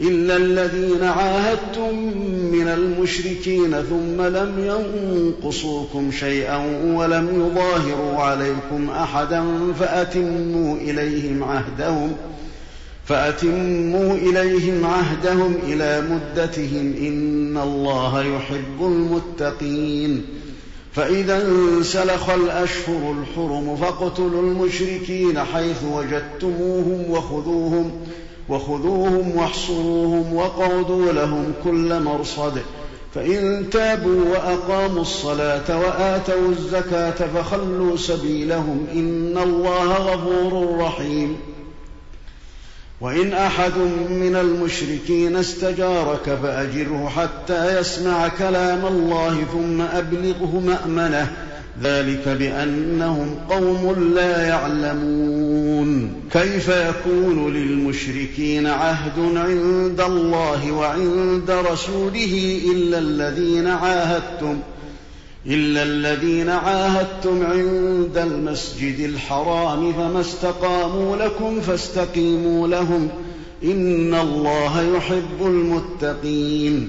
إلا الذين عاهدتم من المشركين ثم لم ينقصوكم شيئا ولم يظاهروا عليكم أحدا فأتموا إليهم عهدهم فأتموا إليهم عهدهم إلى مدتهم إن الله يحب المتقين فإذا انسلخ الأشهر الحرم فاقتلوا المشركين حيث وجدتموهم وخذوهم وخذوهم واحصروهم وقعدوا لهم كل مرصد. فإن تابوا وأقاموا الصلاة وآتوا الزكاة فخلوا سبيلهم. إن الله غفور رحيم. وإن أحد من المشركين استجارك فأجره حتى يسمع كلام الله ثم أبلغه مأمنه. ذلك بأنهم قوم لا يعلمون. كيف يكون للمشركين عهد عند الله وعند رسوله إلا الذين عاهدتم إلا الذين عاهدتم عند المسجد الحرام فما استقاموا لكم فاستقيموا لهم. إن الله يحب المتقين.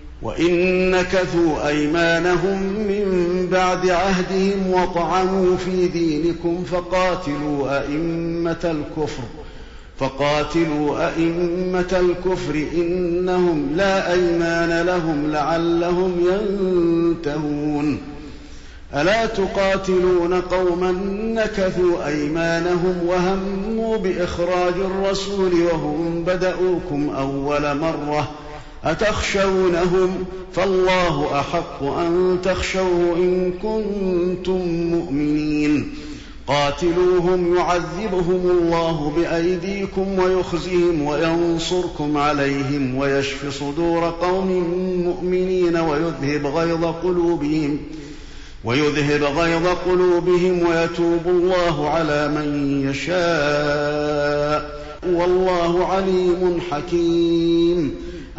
وإن نكثوا أيمانهم من بعد عهدهم وطعنوا في دينكم فقاتلوا أئمة الكفر فقاتلوا أئمة الكفر إنهم لا أيمان لهم لعلهم ينتهون. ألا تقاتلون قوما نكثوا أيمانهم وهموا بإخراج الرسول وهم بدأوكم أول مرة ۖ أتخشونهم فالله أحق أن تخشوه إن كنتم مؤمنين. قاتلوهم يعذبهم الله بأيديكم ويخزهم وينصركم عليهم ويشف صدور قوم مؤمنين ويذهب غيظ قلوبهم ويذهب غيظ قلوبهم ويتوب الله على من يشاء. والله عليم حكيم.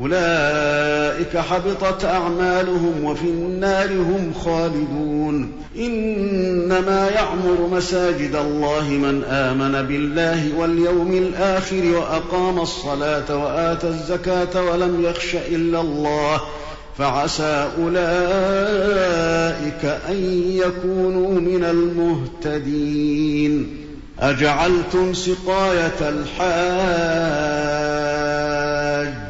أولئك حبطت أعمالهم وفي النار هم خالدون. إنما يعمر مساجد الله من آمن بالله واليوم الآخر وأقام الصلاة وآتى الزكاة ولم يخش إلا الله. فعسى أولئك أن يكونوا من المهتدين. أجعلتم سقاية الحاج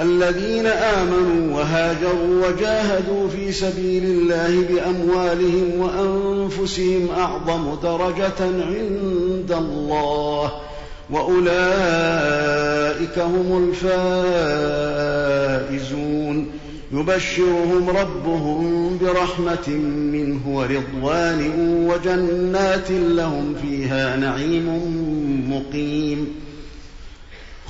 الذين آمنوا وهاجروا وجاهدوا في سبيل الله بأموالهم وأنفسهم أعظم درجة عند الله وأولئك هم الفائزون. يبشرهم ربهم برحمة منه ورضوان وجنات لهم فيها نعيم مقيم.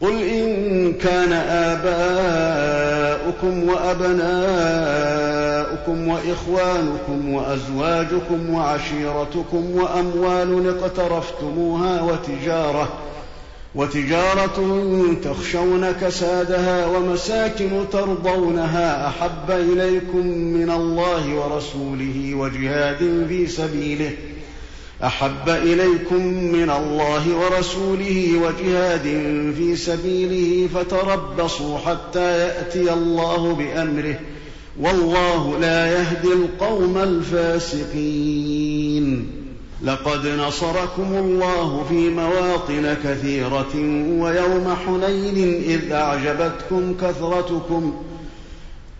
قل إن كان آباؤكم وأبناؤكم وإخوانكم وأزواجكم وعشيرتكم وأموال اقترفتموها وتجارة وتجارة تخشون كسادها ومساكن ترضونها أحب إليكم من الله ورسوله وجهاد في سبيله ۖ أحب إليكم من الله ورسوله وجهاد في سبيله فتربصوا حتى يأتي الله بأمره والله لا يهدي القوم الفاسقين. لقد نصركم الله في مواطن كثيرة ويوم حنين إذ أعجبتكم كثرتكم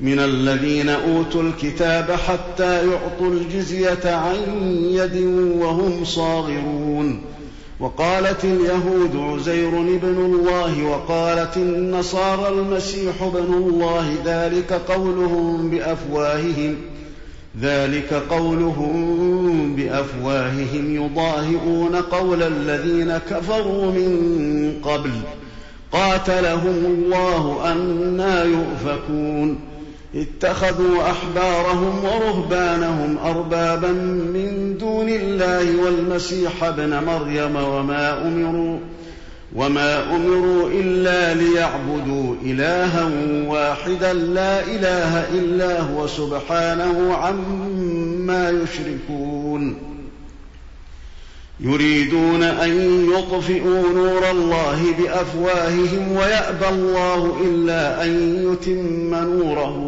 من الذين أوتوا الكتاب حتى يعطوا الجزية عن يد وهم صاغرون. وقالت اليهود عزير ابن الله وقالت النصارى المسيح ابن الله ذلك قولهم بأفواههم ذلك قولهم بأفواههم يضاهئون قول الذين كفروا من قبل. قاتلهم الله أنا يؤفكون. اتخذوا أحبارهم ورهبانهم أربابا من دون الله والمسيح ابن مريم وما أمروا وما أمروا إلا ليعبدوا إلها واحدا لا إله إلا هو سبحانه عما يشركون يريدون أن يطفئوا نور الله بأفواههم ويأبى الله إلا أن يتم نوره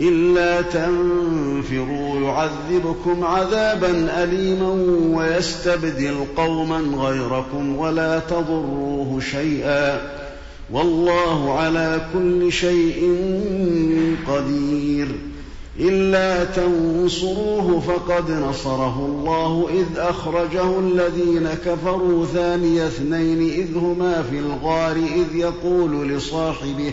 إلا تنفروا يعذبكم عذابا أليما ويستبدل قوما غيركم ولا تضروه شيئا. والله على كل شيء قدير. إلا تنصروه فقد نصره الله إذ أخرجه الذين كفروا ثاني اثنين إذ هما في الغار إذ يقول لصاحبه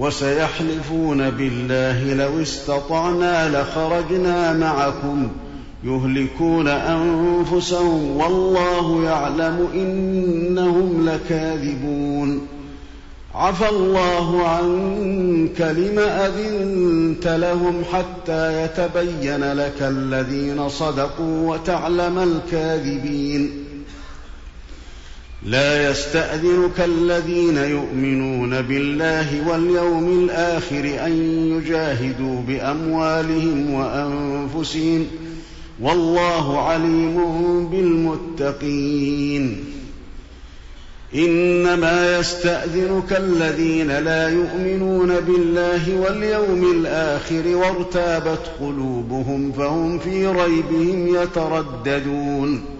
وسيحلفون بالله لو استطعنا لخرجنا معكم يهلكون أنفسهم والله يعلم إنهم لكاذبون عفى الله عنك لم أذنت لهم حتى يتبين لك الذين صدقوا وتعلم الكاذبين لا يستأذنك الذين يؤمنون بالله واليوم الآخر أن يجاهدوا بأموالهم وأنفسهم والله عليم بالمتقين. إنما يستأذنك الذين لا يؤمنون بالله واليوم الآخر وارتابت قلوبهم فهم في ريبهم يترددون.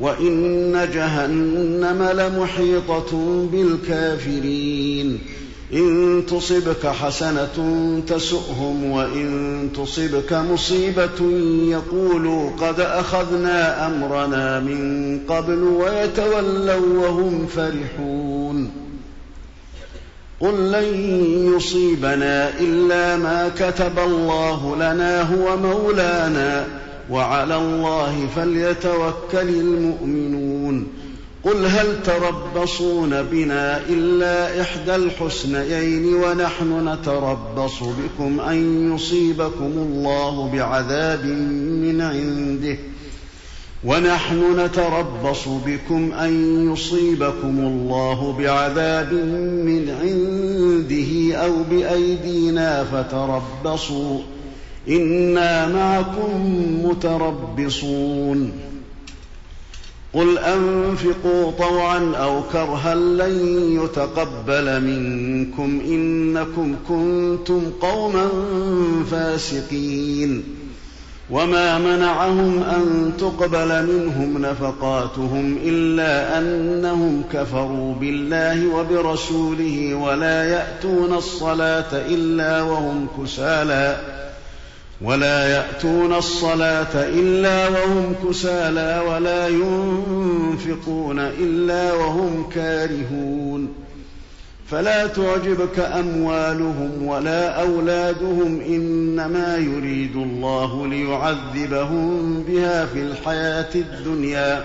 وإن جهنم لمحيطة بالكافرين. إن تصبك حسنة تسؤهم وإن تصبك مصيبة يقولوا قد أخذنا أمرنا من قبل ويتولوا وهم فرحون. قل لن يصيبنا إلا ما كتب الله لنا هو مولانا. وعلى الله فليتوكل المؤمنون. قل هل تربصون بنا إلا إحدى الحسنيين ونحن نتربص بكم أن يصيبكم الله بعذاب من عنده. ونحن نتربص بكم أن يصيبكم الله بعذاب من عنده أو بأيدينا فتربصوا. إنا معكم متربصون. قل أنفقوا طوعا أو كرها لن يتقبل منكم إنكم كنتم قوما فاسقين. وما منعهم أن تقبل منهم نفقاتهم إلا أنهم كفروا بالله وبرسوله ولا يأتون الصلاة إلا وهم كسالى. ولا يأتون الصلاة إلا وهم كسالى ولا ينفقون إلا وهم كارهون. فلا تعجبك أموالهم ولا أولادهم إنما يريد الله ليعذبهم بها في الحياة الدنيا.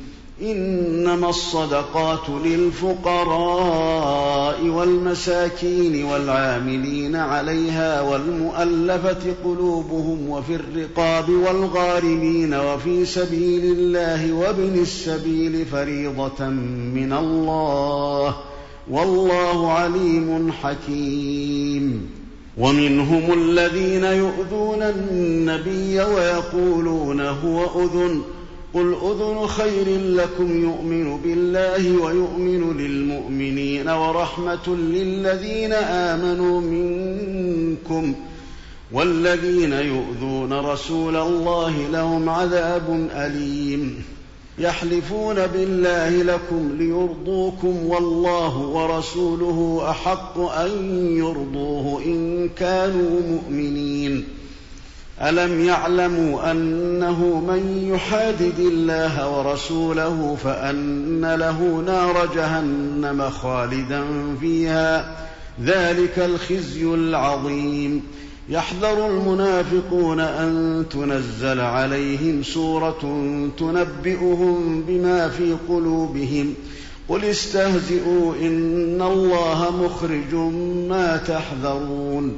إنما الصدقات للفقراء والمساكين والعاملين عليها والمؤلفة قلوبهم وفي الرقاب والغارمين وفي سبيل الله وابن السبيل فريضة من الله والله عليم حكيم. ومنهم الذين يؤذون النبي ويقولون هو أذن قل اذن خير لكم يؤمن بالله ويؤمن للمؤمنين ورحمه للذين امنوا منكم والذين يؤذون رسول الله لهم عذاب اليم يحلفون بالله لكم ليرضوكم والله ورسوله احق ان يرضوه ان كانوا مؤمنين ألم يعلموا أنه من يحادد الله ورسوله فأن له نار جهنم خالدا فيها ذلك الخزي العظيم. يحذر المنافقون أن تنزل عليهم سورة تنبئهم بما في قلوبهم. قل استهزئوا إن الله مخرج ما تحذرون.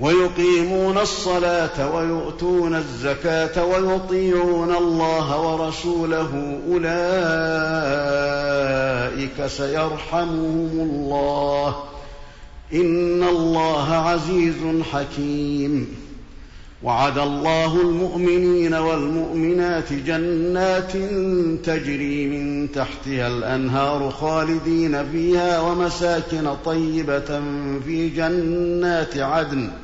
ويقيمون الصلاة ويؤتون الزكاة ويطيعون الله ورسوله أولئك سيرحمهم الله. إن الله عزيز حكيم. وعد الله المؤمنين والمؤمنات جنات تجري من تحتها الأنهار خالدين فيها ومساكن طيبة في جنات عدن ۖ.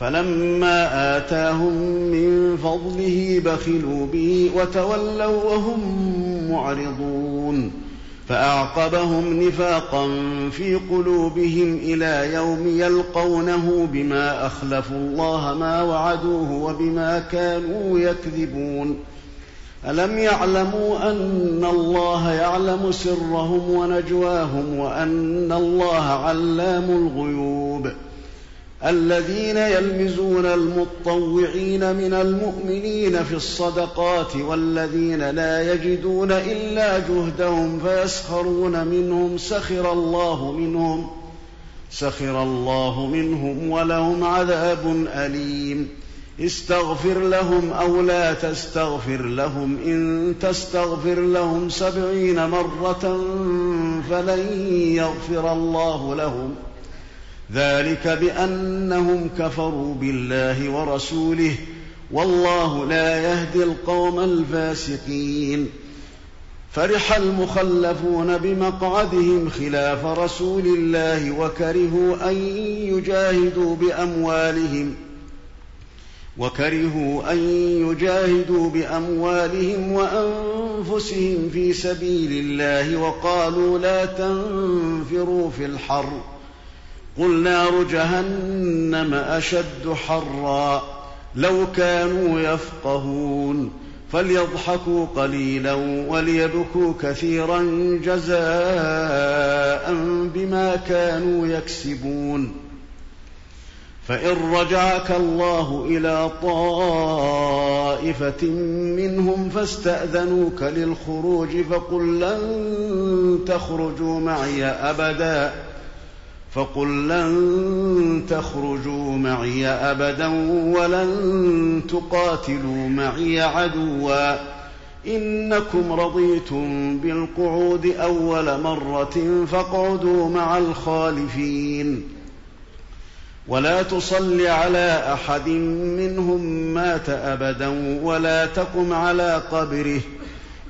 فلما آتاهم من فضله بخلوا به وتولوا وهم معرضون. فأعقبهم نفاقا في قلوبهم إلى يوم يلقونه بما أخلفوا الله ما وعدوه وبما كانوا يكذبون. ألم يعلموا أن الله يعلم سرهم ونجواهم وأن الله علام الغيوب ۖ؟ الذين يلمزون المطوعين من المؤمنين في الصدقات والذين لا يجدون إلا جهدهم فيسخرون منهم سخر الله منهم سخر الله منهم ولهم عذاب أليم. استغفر لهم أو لا تستغفر لهم إن تستغفر لهم سبعين مرة فلن يغفر الله لهم. ذلك بأنهم كفروا بالله ورسوله والله لا يهدي القوم الفاسقين. فرح المخلفون بمقعدهم خلاف رسول الله وكرهوا أن يجاهدوا بأموالهم وكرهوا أن يجاهدوا بأموالهم وأنفسهم في سبيل الله وقالوا لا تنفروا في الحر. قل نار جهنم أشد حرا لو كانوا يفقهون فليضحكوا قليلا وليبكوا كثيرا جزاء بما كانوا يكسبون فإن رجعك الله إلى طائفة منهم فاستأذنوك للخروج فقل لن تخرجوا معي أبدا فقل لن تخرجوا معي أبدا ولن تقاتلوا معي عدوا. إنكم رضيتم بالقعود أول مرة فاقعدوا مع الخالفين. ولا تصل على أحد منهم مات أبدا ولا تقم على قبره.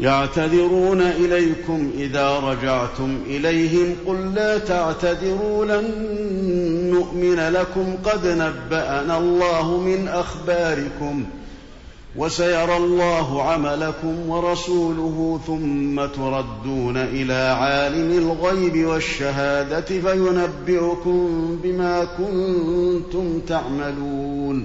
يعتذرون إليكم إذا رجعتم إليهم قل لا تعتذروا لن نؤمن لكم قد نبأنا الله من أخباركم وسيرى الله عملكم ورسوله ثم تردون إلى عالم الغيب والشهادة فينبئكم بما كنتم تعملون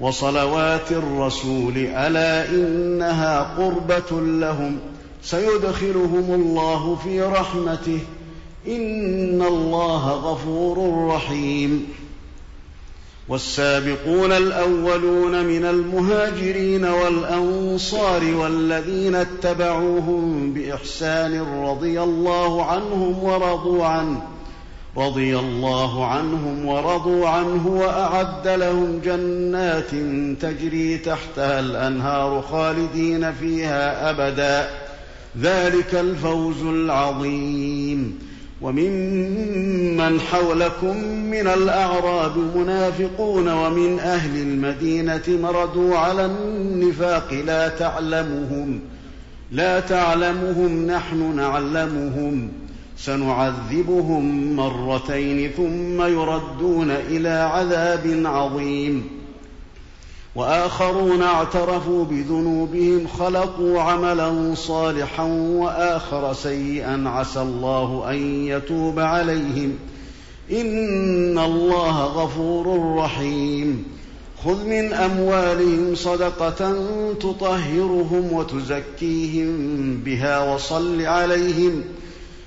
وصلوات الرسول ألا إنها قربة لهم سيدخلهم الله في رحمته إن الله غفور رحيم والسابقون الأولون من المهاجرين والأنصار والذين اتبعوهم بإحسان رضي الله عنهم ورضوا عنه رضي الله عنهم ورضوا عنه وأعد لهم جنات تجري تحتها الأنهار خالدين فيها أبدا. ذلك الفوز العظيم. وممن حولكم من الأعراب منافقون ومن أهل المدينة مردوا على النفاق لا تعلمهم. لا تعلمهم نحن نعلمهم. سنعذبهم مرتين ثم يردون إلى عذاب عظيم. وآخرون اعترفوا بذنوبهم خلقوا عملا صالحا وآخر سيئا. عسى الله أن يتوب عليهم. إن الله غفور رحيم. خذ من أموالهم صدقة تطهرهم وتزكيهم بها وصل عليهم.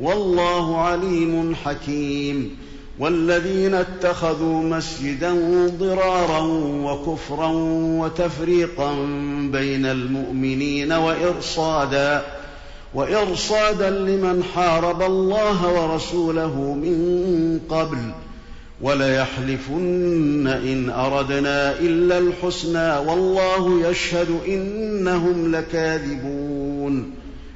والله عليم حكيم. والذين اتخذوا مسجدا ضرارا وكفرا وتفريقا بين المؤمنين وإرصادا وإرصادا لمن حارب الله ورسوله من قبل. وليحلفن إن أردنا إلا الحسنى والله يشهد إنهم لكاذبون.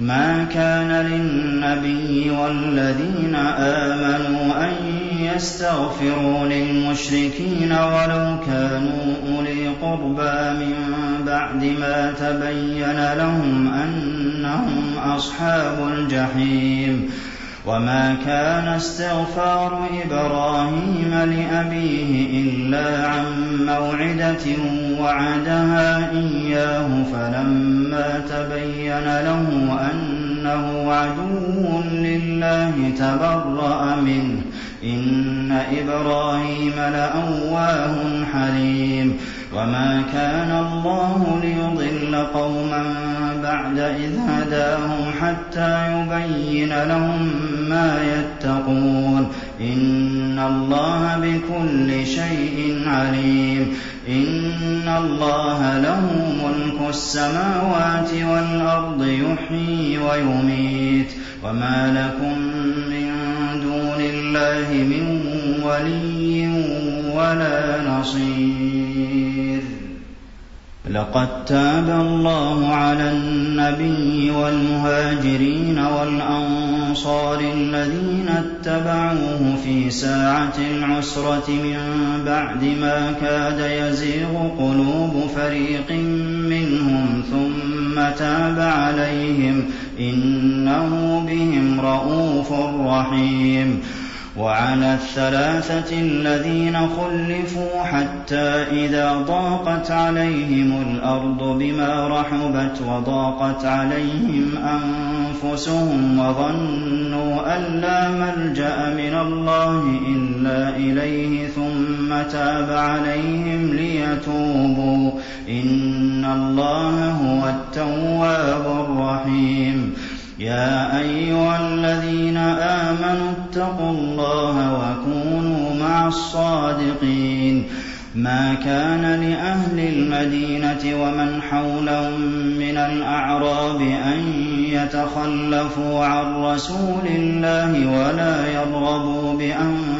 ما كان للنبي والذين آمنوا أن يستغفروا للمشركين ولو كانوا أولي قربى من بعد ما تبين لهم أنهم أصحاب الجحيم وما كان استغفار إبراهيم لأبيه إلا عن موعدة وعدها إياه فلما تبين له أنه عدو لله تبرأ منه إن إبراهيم لأواه حليم وما كان الله ليضل قوما بعد إذ هداهم حتى يبين لهم ما يتقون. إن الله بكل شيء عليم. إن الله له ملك السماوات والأرض يحيي ويميت. وما لكم من دون الله من ولي ولا نصير. لقد تاب الله على النبي والمهاجرين والأنصار الذين اتبعوه في ساعة العسرة من بعد ما كاد يزيغ قلوب فريق منهم ثم تاب عليهم إنه بهم رءوف رحيم وعلى الثلاثة الذين خلفوا حتى إذا ضاقت عليهم الأرض بما رحبت وضاقت عليهم أنفسهم وظنوا أن لا ملجأ من الله إلا إليه ثم تاب عليهم ليتوبوا. إن الله هو التواب الرحيم. يا أيها الذين آمنوا اتقوا الله وكونوا مع الصادقين. ما كان لأهل المدينة ومن حولهم من الأعراب أن يتخلفوا عن رسول الله ولا يرغبوا بأنفسهم.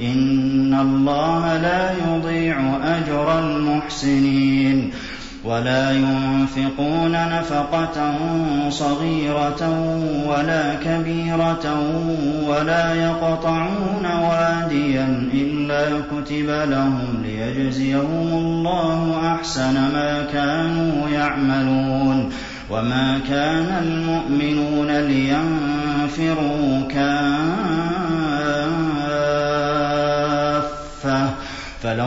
إن الله لا يضيع أجر المحسنين ولا ينفقون نفقة صغيرة ولا كبيرة ولا يقطعون واديا إلا كتب لهم ليجزيهم الله أحسن ما كانوا يعملون وما كان المؤمنون لينفروا كافة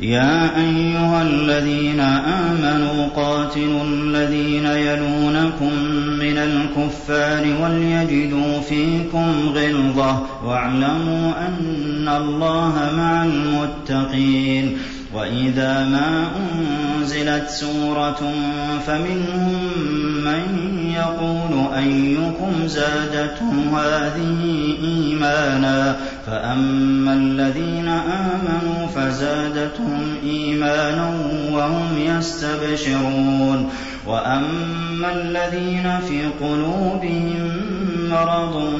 يا أيها الذين آمنوا قاتلوا الذين يلونكم من الكفار وليجدوا فيكم غلظة واعلموا أن الله مع المتقين وإذا ما أنزلت سورة فمنهم من يقول أيكم زادته هذه إيمانا فأما الذين آمنوا فزادتهم إيمانا وهم يستبشرون وأما الذين في قلوبهم مرض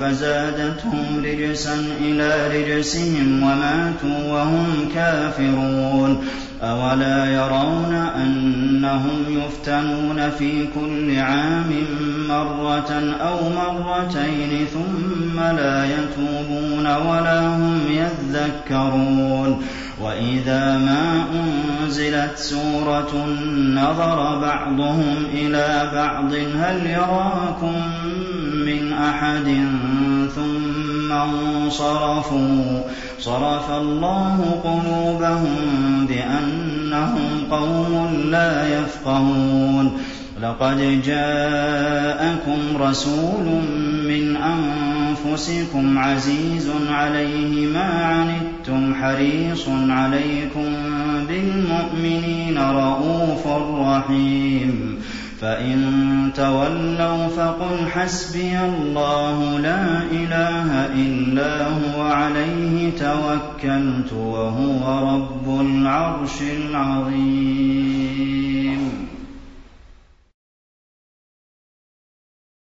فزادتهم رجسا إلى رجسهم وماتوا وهم كافرون. أَوَلَا يَرَوْنَ أَنَّهُمْ يُفْتَنُونَ فِي كُلِّ عَامٍ مَّرَّةً أَوْ مَرَّتَيْنِ ثُمَّ لَا يَتُوبُونَ وَلَا هُمْ يَذَّكَّرُونَ. وَإِذَا مَا أُنزِلَتْ سُورَةٌ نَّظَرَ بَعْضُهُمْ إِلَىٰ بَعْضٍ هَلْ يَرَاكُم مِّنْ أَحَدٍ ثُمَّ انصَرَفُوا. صَرَفَ اللَّهُ قُلُوبَهُم بِأَنَّهُمْ قَوْمٌ لَّا يَفْقَهُونَ. لَقَدْ جَاءَكُمْ رَسُولٌ مِّنْ أَنفُسِكُمْ عَزِيزٌ عَلَيْهِ مَا عَنِتُّمْ حَرِيصٌ عَلَيْكُم بِالْمُؤْمِنِينَ رَءُوفٌ رَّحِيمٌ. فَإِن تَوَلَّوْا فَقُلْ حَسْبِيَ اللَّهُ لَا إِلَٰهَ إِلَّا هُوَ عَلَيْهِ تَوَكَّلْتُ وَهُوَ رَبُّ الْعَرْشِ الْعَظِيمِ.